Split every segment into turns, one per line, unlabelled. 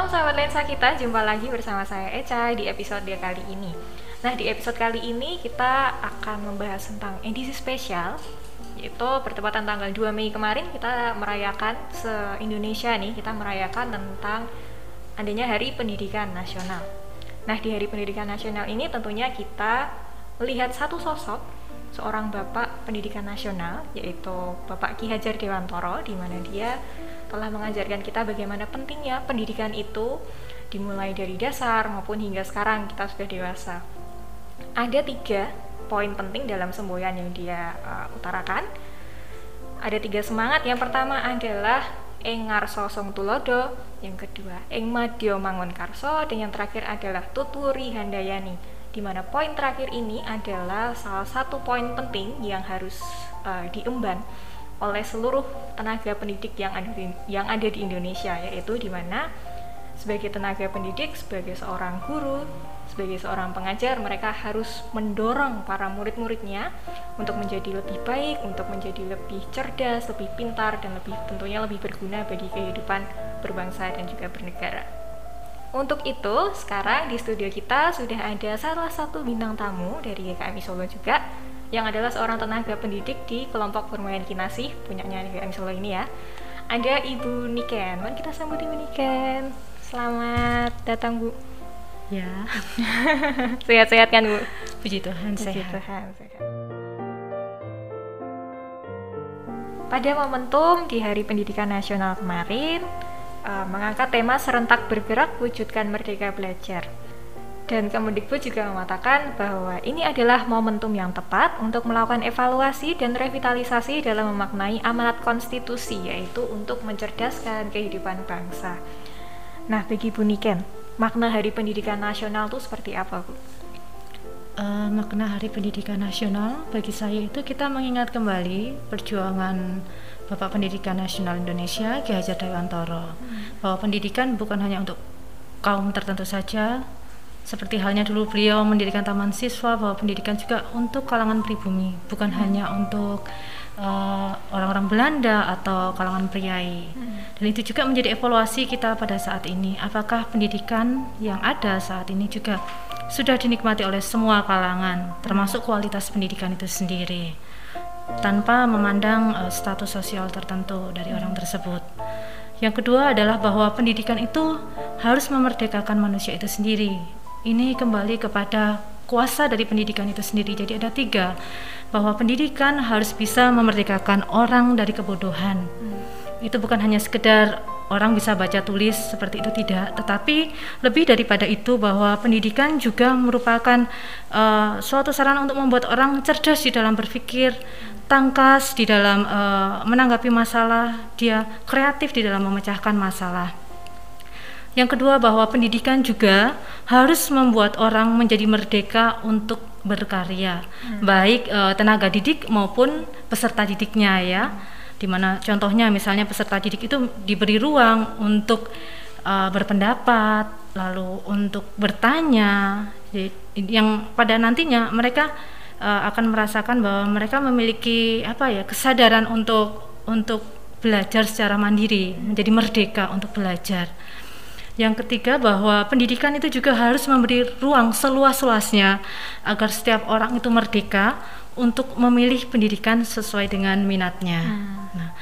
Salam sahabat lensa kita, jumpa lagi bersama saya Eca di episode kali ini. Nah, di episode kali ini kita akan membahas tentang edisi spesial yaitu bertepatan tanggal 2 Mei kemarin kita merayakan se-Indonesia nih, kita merayakan tentang adanya Hari Pendidikan Nasional. Nah, di Hari Pendidikan Nasional ini tentunya kita melihat satu sosok seorang Bapak Pendidikan Nasional yaitu Bapak Ki Hajar Dewantoro di mana dia telah mengajarkan kita bagaimana pentingnya pendidikan itu dimulai dari dasar maupun hingga sekarang kita sudah dewasa. Ada tiga poin penting dalam semboyan yang dia uh, utarakan. Ada tiga semangat. Yang pertama adalah Engar Sosong Tulodo, yang kedua Eng Madio Mangun Karso, dan yang terakhir adalah Tuturi Handayani. Di mana poin terakhir ini adalah salah satu poin penting yang harus uh, diemban oleh seluruh tenaga pendidik yang ada di, yang ada di Indonesia yaitu di mana sebagai tenaga pendidik sebagai seorang guru sebagai seorang pengajar mereka harus mendorong para murid-muridnya untuk menjadi lebih baik untuk menjadi lebih cerdas lebih pintar dan lebih tentunya lebih berguna bagi kehidupan berbangsa dan juga bernegara. Untuk itu sekarang di studio kita sudah ada salah satu bintang tamu dari GKMI Solo juga yang adalah seorang tenaga pendidik di kelompok bermain kinasih punyanya GKM Solo ini ya. Ada Ibu Niken. Mari kita sambut Ibu Niken. Selamat datang Bu.
Ya.
Sehat-sehat kan Bu?
Puji Tuhan
Puji
sehat.
Tuhan, sehat. Pada momentum di Hari Pendidikan Nasional kemarin, eh, mengangkat tema serentak bergerak wujudkan merdeka belajar. Dan Kemendikbud juga mengatakan bahwa ini adalah momentum yang tepat untuk melakukan evaluasi dan revitalisasi dalam memaknai amanat konstitusi, yaitu untuk mencerdaskan kehidupan bangsa. Nah, bagi Bu Niken, makna Hari Pendidikan Nasional itu seperti apa, Bu?
Eh, makna Hari Pendidikan Nasional bagi saya itu kita mengingat kembali perjuangan Bapak Pendidikan Nasional Indonesia Ki Hajar Dewantoro bahwa pendidikan bukan hanya untuk kaum tertentu saja seperti halnya dulu beliau mendirikan taman siswa bahwa pendidikan juga untuk kalangan pribumi bukan hanya untuk eh, orang-orang Belanda atau kalangan priai. Dan itu juga menjadi evaluasi kita pada saat ini. Apakah pendidikan yang ada saat ini juga sudah dinikmati oleh semua kalangan termasuk kualitas pendidikan itu sendiri tanpa memandang eh, status sosial tertentu dari orang tersebut? Yang kedua adalah bahwa pendidikan itu harus memerdekakan manusia itu sendiri. Ini kembali kepada kuasa dari pendidikan itu sendiri. Jadi ada tiga, bahwa pendidikan harus bisa memerdekakan orang dari kebodohan. Itu bukan hanya sekedar orang bisa baca tulis seperti itu tidak, tetapi lebih daripada itu bahwa pendidikan juga merupakan eh, suatu sarana untuk membuat orang cerdas di dalam berpikir, tangkas di dalam eh, menanggapi masalah, dia kreatif di dalam memecahkan masalah. Yang kedua bahwa pendidikan juga harus membuat orang menjadi merdeka untuk berkarya, baik eh, tenaga didik maupun peserta didiknya ya. Di mana contohnya misalnya peserta didik itu diberi ruang untuk eh, berpendapat, lalu untuk bertanya, Jadi, yang pada nantinya mereka eh, akan merasakan bahwa mereka memiliki apa ya kesadaran untuk untuk belajar secara mandiri, menjadi merdeka untuk belajar. Yang ketiga bahwa pendidikan itu juga harus memberi ruang seluas-luasnya agar setiap orang itu merdeka untuk memilih pendidikan sesuai dengan minatnya. Nah,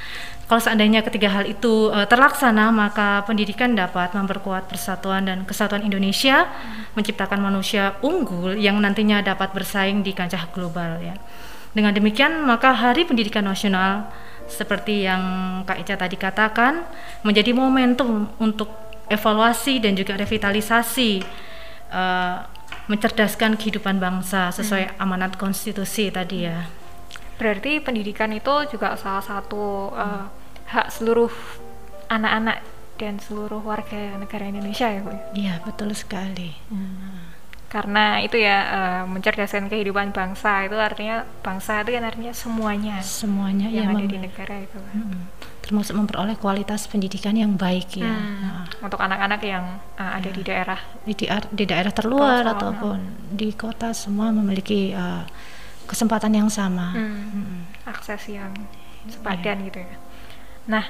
kalau seandainya ketiga hal itu eh, terlaksana, maka pendidikan dapat memperkuat persatuan dan kesatuan Indonesia, menciptakan manusia unggul yang nantinya dapat bersaing di kancah global ya. Dengan demikian, maka Hari Pendidikan Nasional seperti yang Kak Ica tadi katakan menjadi momentum untuk evaluasi dan juga revitalisasi eh, mencerdaskan kehidupan bangsa sesuai amanat konstitusi tadi ya.
Berarti pendidikan itu juga salah satu eh, hak seluruh anak-anak dan seluruh warga negara Indonesia ya, Bu?
Iya, betul sekali.
Karena itu ya eh, mencerdaskan kehidupan bangsa itu artinya bangsa itu kan artinya semuanya
Semuanya
yang
ya
ada di negara itu.
Mm-mm. Termasuk memperoleh kualitas pendidikan yang baik ya.
Hmm,
Nah,
Untuk anak-anak yang uh, ada di daerah.
di, di, daerah terluar ataupun di kota semua memiliki eh, kesempatan yang sama.
Hmm,
Mm-mm.
akses yang sepadan gitu ya. Nah,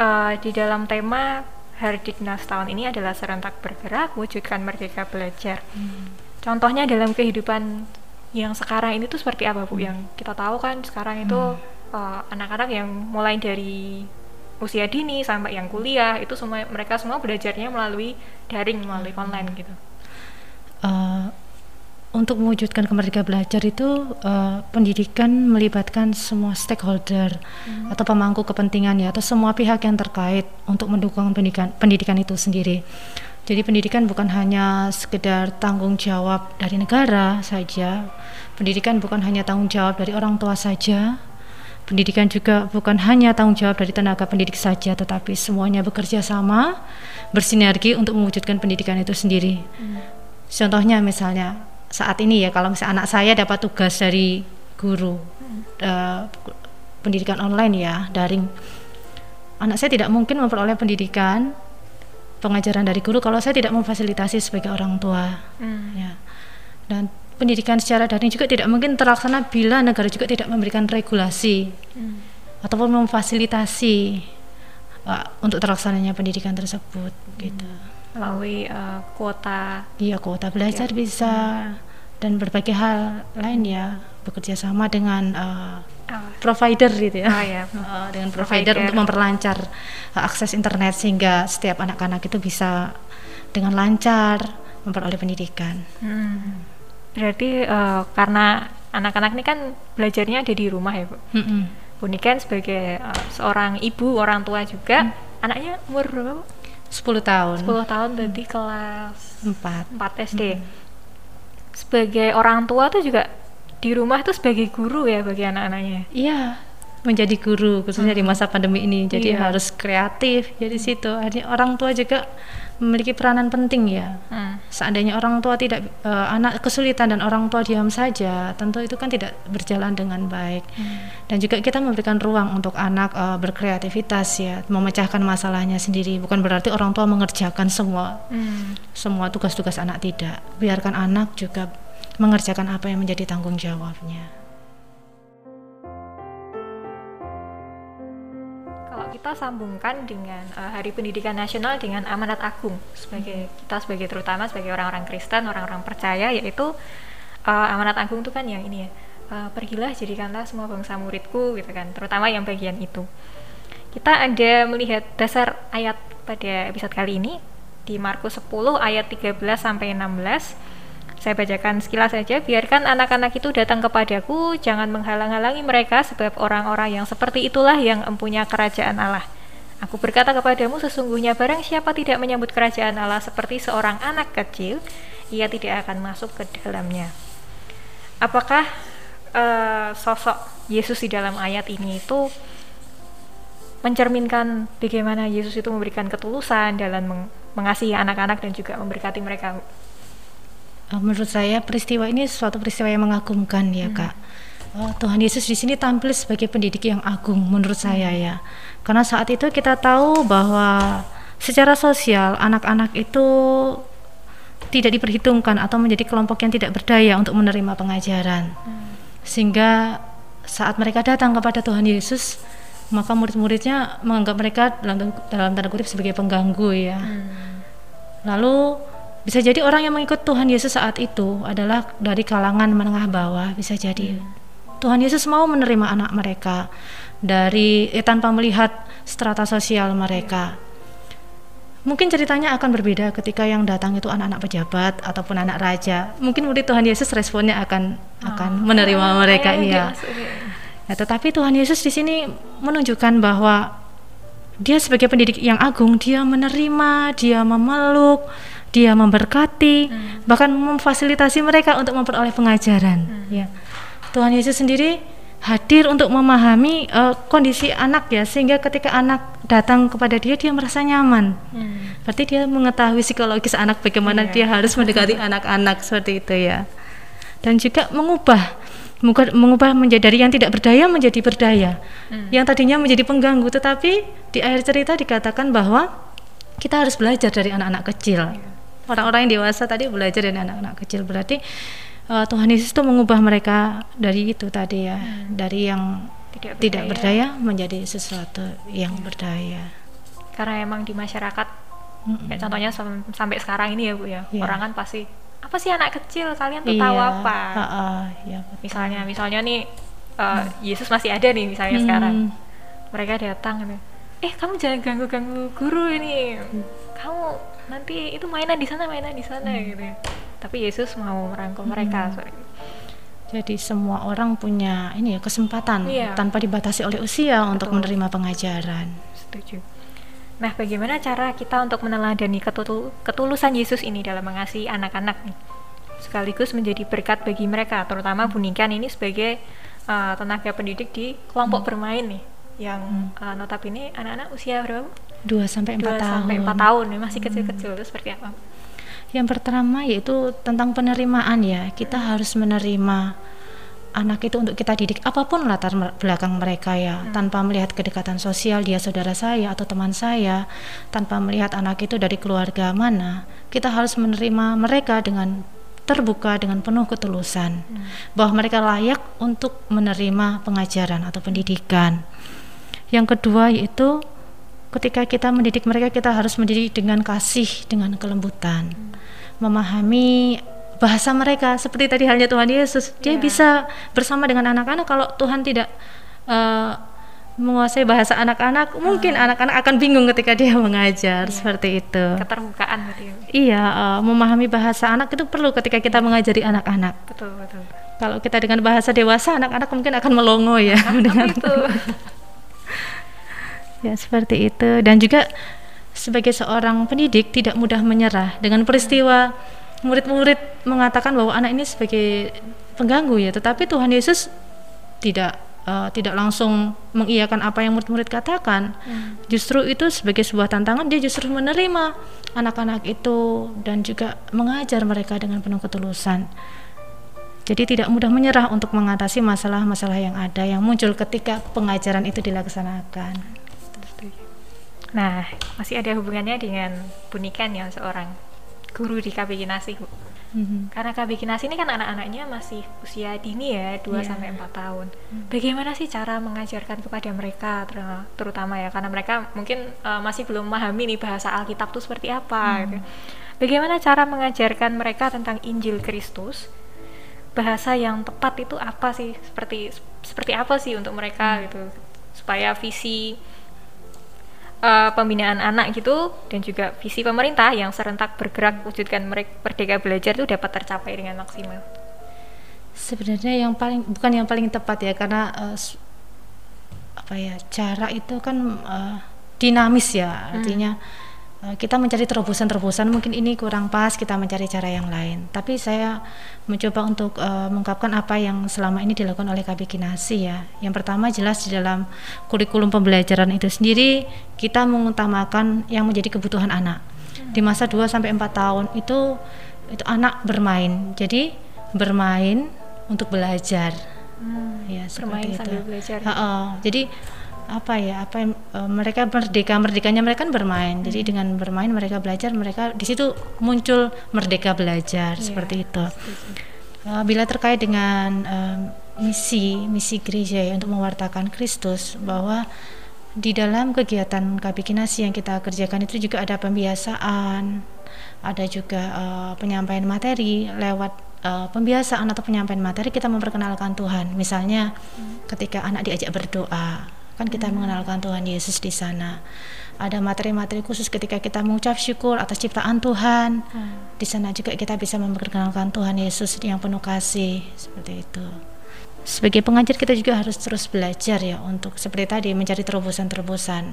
eh, di dalam tema Hardiknas tahun ini adalah serentak bergerak wujudkan merdeka belajar. Hmm. Contohnya dalam kehidupan yang sekarang ini tuh seperti apa bu? Hmm. Yang kita tahu kan sekarang itu hmm. uh, anak-anak yang mulai dari usia dini sampai yang kuliah itu semua mereka semua belajarnya melalui daring melalui hmm. online gitu.
Uh, untuk mewujudkan kemerdekaan belajar itu uh, pendidikan melibatkan semua stakeholder hmm. atau pemangku kepentingan ya atau semua pihak yang terkait untuk mendukung pendidikan pendidikan itu sendiri. Jadi pendidikan bukan hanya sekedar tanggung jawab dari negara saja. Pendidikan bukan hanya tanggung jawab dari orang tua saja. Pendidikan juga bukan hanya tanggung jawab dari tenaga pendidik saja, tetapi semuanya bekerja sama, bersinergi untuk mewujudkan pendidikan itu sendiri. Hmm. Contohnya misalnya saat ini ya kalau misalnya anak saya dapat tugas dari guru hmm. uh, pendidikan online ya daring anak saya tidak mungkin memperoleh pendidikan pengajaran dari guru kalau saya tidak memfasilitasi sebagai orang tua hmm. ya dan pendidikan secara daring juga tidak mungkin terlaksana bila negara juga tidak memberikan regulasi hmm. ataupun memfasilitasi uh, untuk terlaksananya pendidikan tersebut hmm. gitu
melalui uh, kuota
iya kuota belajar ya. bisa hmm. dan berbagai hal lain ya bekerja sama dengan uh, oh. provider gitu ya,
oh, ya.
Uh, dengan provider, provider untuk memperlancar uh, akses internet sehingga setiap anak-anak itu bisa dengan lancar memperoleh pendidikan.
Hmm. Berarti uh, karena anak-anak ini kan belajarnya ada di rumah ya bu. Hmm -hmm. Bu kan sebagai uh, seorang ibu orang tua juga, hmm. anaknya umur berapa bu?
10 tahun
10 tahun berarti kelas
4
4 SD hmm. sebagai orang tua tuh juga di rumah tuh sebagai guru ya bagi anak-anaknya
iya menjadi guru khususnya hmm. di masa pandemi ini jadi iya. harus kreatif jadi situ Jadi orang tua juga memiliki peranan penting ya. Hmm. Seandainya orang tua tidak uh, anak kesulitan dan orang tua diam saja, tentu itu kan tidak berjalan dengan baik. Hmm. Dan juga kita memberikan ruang untuk anak uh, berkreativitas ya, memecahkan masalahnya sendiri. Bukan berarti orang tua mengerjakan semua hmm. semua tugas-tugas anak tidak. Biarkan anak juga mengerjakan apa yang menjadi tanggung jawabnya.
Kita sambungkan dengan uh, Hari Pendidikan Nasional dengan amanat agung sebagai hmm. kita sebagai terutama sebagai orang-orang Kristen, orang-orang percaya yaitu uh, amanat agung itu kan yang ini ya. Uh, pergilah jadikanlah semua bangsa muridku gitu kan, terutama yang bagian itu. Kita ada melihat dasar ayat pada episode kali ini di Markus 10 ayat 13 sampai 16 saya bacakan sekilas saja, biarkan anak-anak itu datang kepadaku, jangan menghalang-halangi mereka, sebab orang-orang yang seperti itulah yang empunya kerajaan Allah. Aku berkata kepadamu, sesungguhnya barang siapa tidak menyambut kerajaan Allah seperti seorang anak kecil, ia tidak akan masuk ke dalamnya. Apakah uh, sosok Yesus di dalam ayat ini itu mencerminkan bagaimana Yesus itu memberikan ketulusan dalam meng mengasihi anak-anak dan juga memberkati mereka
menurut saya peristiwa ini suatu peristiwa yang mengagumkan ya hmm. kak. Uh, Tuhan Yesus di sini tampil sebagai pendidik yang agung menurut hmm. saya ya. Karena saat itu kita tahu bahwa secara sosial anak-anak itu tidak diperhitungkan atau menjadi kelompok yang tidak berdaya untuk menerima pengajaran. Hmm. Sehingga saat mereka datang kepada Tuhan Yesus, maka murid-muridnya menganggap mereka dalam dalam tanda kutip sebagai pengganggu ya. Hmm. Lalu bisa jadi orang yang mengikut Tuhan Yesus saat itu adalah dari kalangan menengah bawah, bisa jadi. Hmm. Tuhan Yesus mau menerima anak mereka dari eh, tanpa melihat strata sosial mereka. Mungkin ceritanya akan berbeda ketika yang datang itu anak-anak pejabat ataupun anak raja. Mungkin murid Tuhan Yesus responnya akan oh. akan menerima oh, mereka iya. Ya, tetapi Tuhan Yesus di sini menunjukkan bahwa dia sebagai pendidik yang agung, dia menerima, dia memeluk, dia memberkati, hmm. bahkan memfasilitasi mereka untuk memperoleh pengajaran. Hmm. Ya, Tuhan Yesus sendiri hadir untuk memahami uh, kondisi anak ya, sehingga ketika anak datang kepada dia, dia merasa nyaman. Hmm. Berarti dia mengetahui psikologis anak bagaimana yeah. dia harus mendekati anak-anak seperti itu ya, dan juga mengubah mengubah menjadi dari yang tidak berdaya menjadi berdaya, hmm. yang tadinya menjadi pengganggu, tetapi di akhir cerita dikatakan bahwa kita harus belajar dari anak-anak kecil. Yeah orang-orang yang dewasa tadi belajar dari anak-anak kecil berarti uh, Tuhan Yesus itu mengubah mereka dari itu tadi ya hmm. dari yang tidak berdaya. tidak berdaya menjadi sesuatu yang berdaya
karena emang di masyarakat
Mm-mm.
Kayak contohnya sam- sampai sekarang ini ya Bu ya.
Iya.
Orang kan pasti apa sih anak kecil kalian tuh tahu
Iya,
apa?
ha-ha, iya, betul.
Misalnya misalnya nih uh, Yesus masih ada nih misalnya
Hmm.
sekarang. Mereka datang gitu. Eh, kamu jangan ganggu-ganggu guru ini. Kamu nanti itu mainan di sana, mainan di sana
Hmm.
gitu ya. Tapi Yesus mau merangkul mereka. sorry.
Jadi semua orang punya ini ya kesempatan
Iya.
tanpa dibatasi oleh usia untuk
Betul.
menerima pengajaran.
Setuju. Nah, bagaimana cara kita untuk meneladani ketul- ketulusan Yesus ini dalam mengasihi anak-anak nih? Sekaligus menjadi berkat bagi mereka, terutama Bu Nikan ini sebagai uh, tenaga pendidik di kelompok bermain nih, yang uh, notabene anak-anak usia berapa? Bu?
2 sampai 4
Dua
tahun.
sampai 4 tahun, ya, masih kecil-kecil. Itu seperti apa?
Yang pertama yaitu tentang penerimaan ya. Kita harus menerima anak itu untuk kita didik apa pun latar belakang mereka ya, tanpa melihat kedekatan sosial dia saudara saya atau teman saya, tanpa melihat anak itu dari keluarga mana. Kita harus menerima mereka dengan terbuka dengan penuh ketulusan bahwa mereka layak untuk menerima pengajaran atau pendidikan. Yang kedua yaitu ketika kita mendidik mereka kita harus mendidik dengan kasih, dengan kelembutan. Memahami bahasa mereka seperti tadi halnya Tuhan Yesus. Dia
Iya.
bisa bersama dengan anak-anak kalau Tuhan tidak eh, menguasai bahasa anak-anak, mungkin anak-anak akan bingung ketika dia mengajar seperti itu.
Keterbukaan gitu ya.
Iya, eh, memahami bahasa anak itu perlu ketika kita mengajari anak-anak.
Betul, betul.
Kalau kita dengan bahasa dewasa, anak-anak mungkin akan melongo ya
Apa
dengan
itu?
Ya seperti itu. Dan juga sebagai seorang pendidik tidak mudah menyerah. Dengan peristiwa murid-murid mengatakan bahwa anak ini sebagai pengganggu ya tetapi Tuhan Yesus tidak eh, tidak langsung mengiyakan apa yang murid-murid katakan. Justru itu sebagai sebuah tantangan dia justru menerima anak-anak itu dan juga mengajar mereka dengan penuh ketulusan. Jadi tidak mudah menyerah untuk mengatasi masalah-masalah yang ada yang muncul ketika pengajaran itu dilaksanakan.
Nah, masih ada hubungannya dengan Bunikan ya seorang guru di KB Kinasi, Bu.
Mhm.
Karena KB Kinasi ini kan anak-anaknya masih usia dini ya, 2
Iya.
sampai 4 tahun. Bagaimana sih cara mengajarkan kepada mereka ter- terutama ya karena mereka mungkin eh, masih belum memahami nih bahasa Alkitab itu seperti apa gitu. Bagaimana cara mengajarkan mereka tentang Injil Kristus? Bahasa yang tepat itu apa sih? Seperti seperti apa sih untuk mereka gitu supaya visi eh, pembinaan anak gitu dan juga visi pemerintah yang serentak bergerak wujudkan merdeka belajar itu dapat tercapai dengan maksimal.
Sebenarnya yang paling bukan yang paling tepat ya karena s- apa ya cara itu kan eh, dinamis ya artinya eh, kita mencari terobosan-terobosan mungkin ini kurang pas kita mencari cara yang lain. Tapi saya mencoba untuk eh, mengungkapkan apa yang selama ini dilakukan oleh KB Kinasi ya. Yang pertama jelas di dalam kurikulum pembelajaran itu sendiri kita mengutamakan yang menjadi kebutuhan anak. Di masa 2 sampai 4 tahun itu itu anak bermain. Jadi bermain untuk belajar. Ya
Bermain
seperti
sambil
itu
belajar.
Ha-ha. jadi apa ya apa yang eh, mereka merdeka merdekanya mereka kan bermain
Hmm.
jadi dengan bermain mereka belajar mereka di situ muncul merdeka belajar
Iya,
seperti itu. Eh, bila terkait dengan em, misi misi gereja ya untuk mewartakan Kristus bahwa di dalam kegiatan kabikinasi yang kita kerjakan itu juga ada pembiasaan ada juga eh, penyampaian materi lewat eh, pembiasaan atau penyampaian materi kita memperkenalkan Tuhan misalnya ketika anak diajak berdoa kan kita mengenalkan Tuhan Yesus di sana ada materi-materi khusus ketika kita mengucap syukur atas ciptaan Tuhan di sana juga kita bisa memperkenalkan Tuhan Yesus yang penuh kasih seperti itu. Sebagai pengajar kita juga harus terus belajar ya untuk seperti tadi mencari terobosan-terobosan.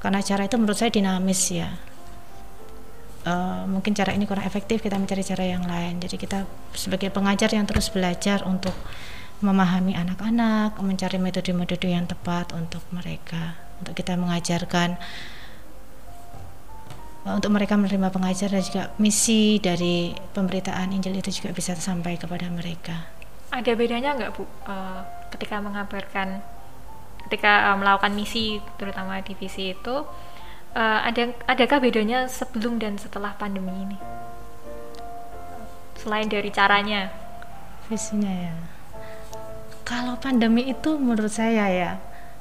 Karena cara itu menurut saya dinamis ya. Eh, mungkin cara ini kurang efektif kita mencari cara yang lain. Jadi kita sebagai pengajar yang terus belajar untuk memahami anak-anak, mencari metode-metode yang tepat untuk mereka, untuk kita mengajarkan Uh, untuk mereka menerima pengajar dan juga misi dari pemberitaan Injil itu juga bisa sampai kepada mereka.
Ada bedanya nggak Bu eh, ketika mengabarkan ketika eh, melakukan misi terutama divisi itu eh, ada adakah bedanya sebelum dan setelah pandemi ini? Selain dari caranya.
Visinya ya. Kalau pandemi itu menurut saya ya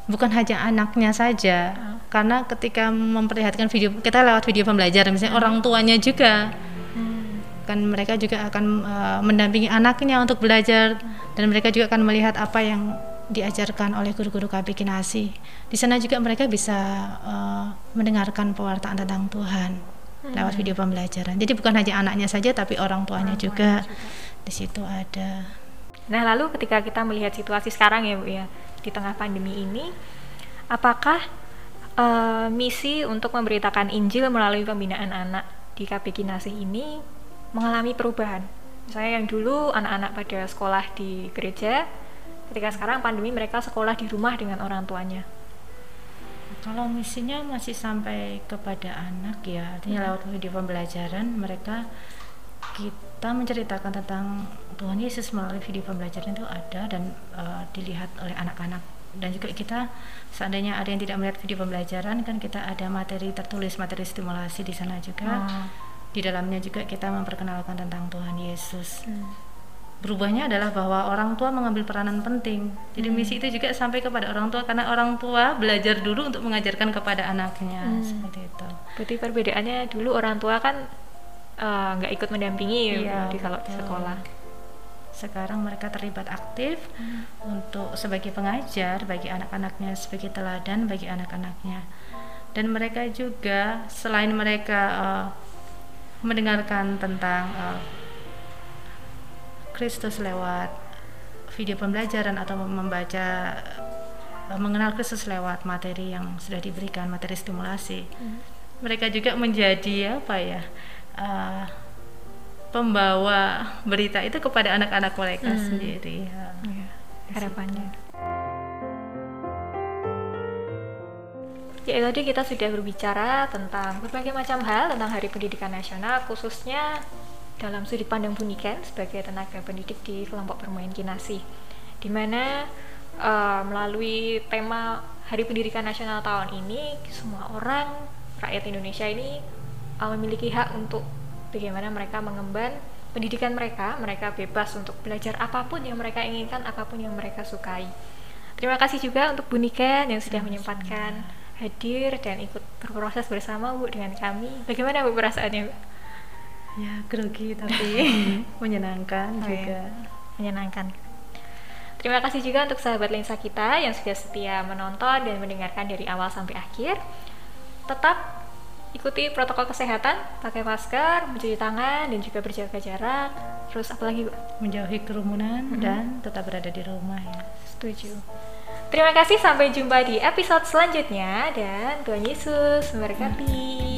bukan hanya anaknya saja
Ah.
karena ketika memperlihatkan video kita lewat video pembelajaran misalnya orang tuanya juga
Hmm.
kan mereka juga akan uh, mendampingi anaknya untuk belajar dan mereka juga akan melihat apa yang diajarkan oleh guru-guru KB Kinasi. Di sana juga mereka bisa uh, mendengarkan pewartaan tentang Tuhan lewat video pembelajaran. Jadi bukan hanya anaknya saja tapi orang tuanya
Orang
juga
tuanya juga.
di situ ada.
Nah, lalu ketika kita melihat situasi sekarang ya, Bu ya, di tengah pandemi ini, apakah eh, misi untuk memberitakan Injil melalui pembinaan anak di KB Kinasih ini mengalami perubahan? Misalnya yang dulu anak-anak pada sekolah di gereja, ketika sekarang pandemi mereka sekolah di rumah dengan orang tuanya.
Kalau misinya masih sampai kepada anak ya, artinya lewat video pembelajaran mereka kita menceritakan tentang Tuhan Yesus melalui video pembelajaran itu ada dan eh, dilihat oleh anak-anak dan juga kita seandainya ada yang tidak melihat video pembelajaran kan kita ada materi tertulis materi stimulasi di sana juga
Oh.
di dalamnya juga kita memperkenalkan tentang Tuhan Yesus
Hmm.
berubahnya adalah bahwa orang tua mengambil peranan penting. Jadi misi itu juga sampai kepada orang tua karena orang tua belajar dulu untuk mengajarkan kepada anaknya
Hmm.
seperti itu.
Berarti perbedaannya dulu orang tua kan eh, nggak ikut mendampingi ya,
Iya,
di kalau di sekolah.
Sekarang mereka terlibat aktif untuk sebagai pengajar bagi anak-anaknya, sebagai teladan bagi anak-anaknya. Dan mereka juga selain mereka eh, mendengarkan tentang eh, Kristus lewat video pembelajaran atau membaca eh, mengenal Kristus lewat materi yang sudah diberikan materi stimulasi
Hmm.
mereka juga menjadi apa ya eh, pembawa berita itu kepada anak-anak mereka
Hmm.
sendiri ya.
Iya, harapannya. Ya tadi kita sudah berbicara tentang berbagai macam hal tentang Hari Pendidikan Nasional khususnya dalam sudut pandang Buniken sebagai tenaga pendidik di kelompok bermain kinasi di mana eh, melalui tema Hari Pendidikan Nasional tahun ini semua orang rakyat Indonesia ini eh, memiliki hak untuk bagaimana mereka mengemban pendidikan mereka mereka bebas untuk belajar apa pun yang mereka inginkan apa pun yang mereka sukai terima kasih juga untuk Buniken yang sudah menyempatkan hadir dan ikut berproses bersama Bu dengan kami bagaimana Bu perasaannya Bu?
ya grogi tapi menyenangkan
Oh,
juga
iya. menyenangkan. Terima kasih juga untuk sahabat lensa kita yang sudah setia menonton dan mendengarkan dari awal sampai akhir. Tetap ikuti protokol kesehatan, pakai masker, mencuci tangan, dan juga berjaga jarak. Terus apa lagi, Bu?
menjauhi kerumunan
Mhm.
dan tetap berada di rumah ya
Setuju. Terima kasih, sampai jumpa di episode selanjutnya dan Tuhan Yesus memberkati.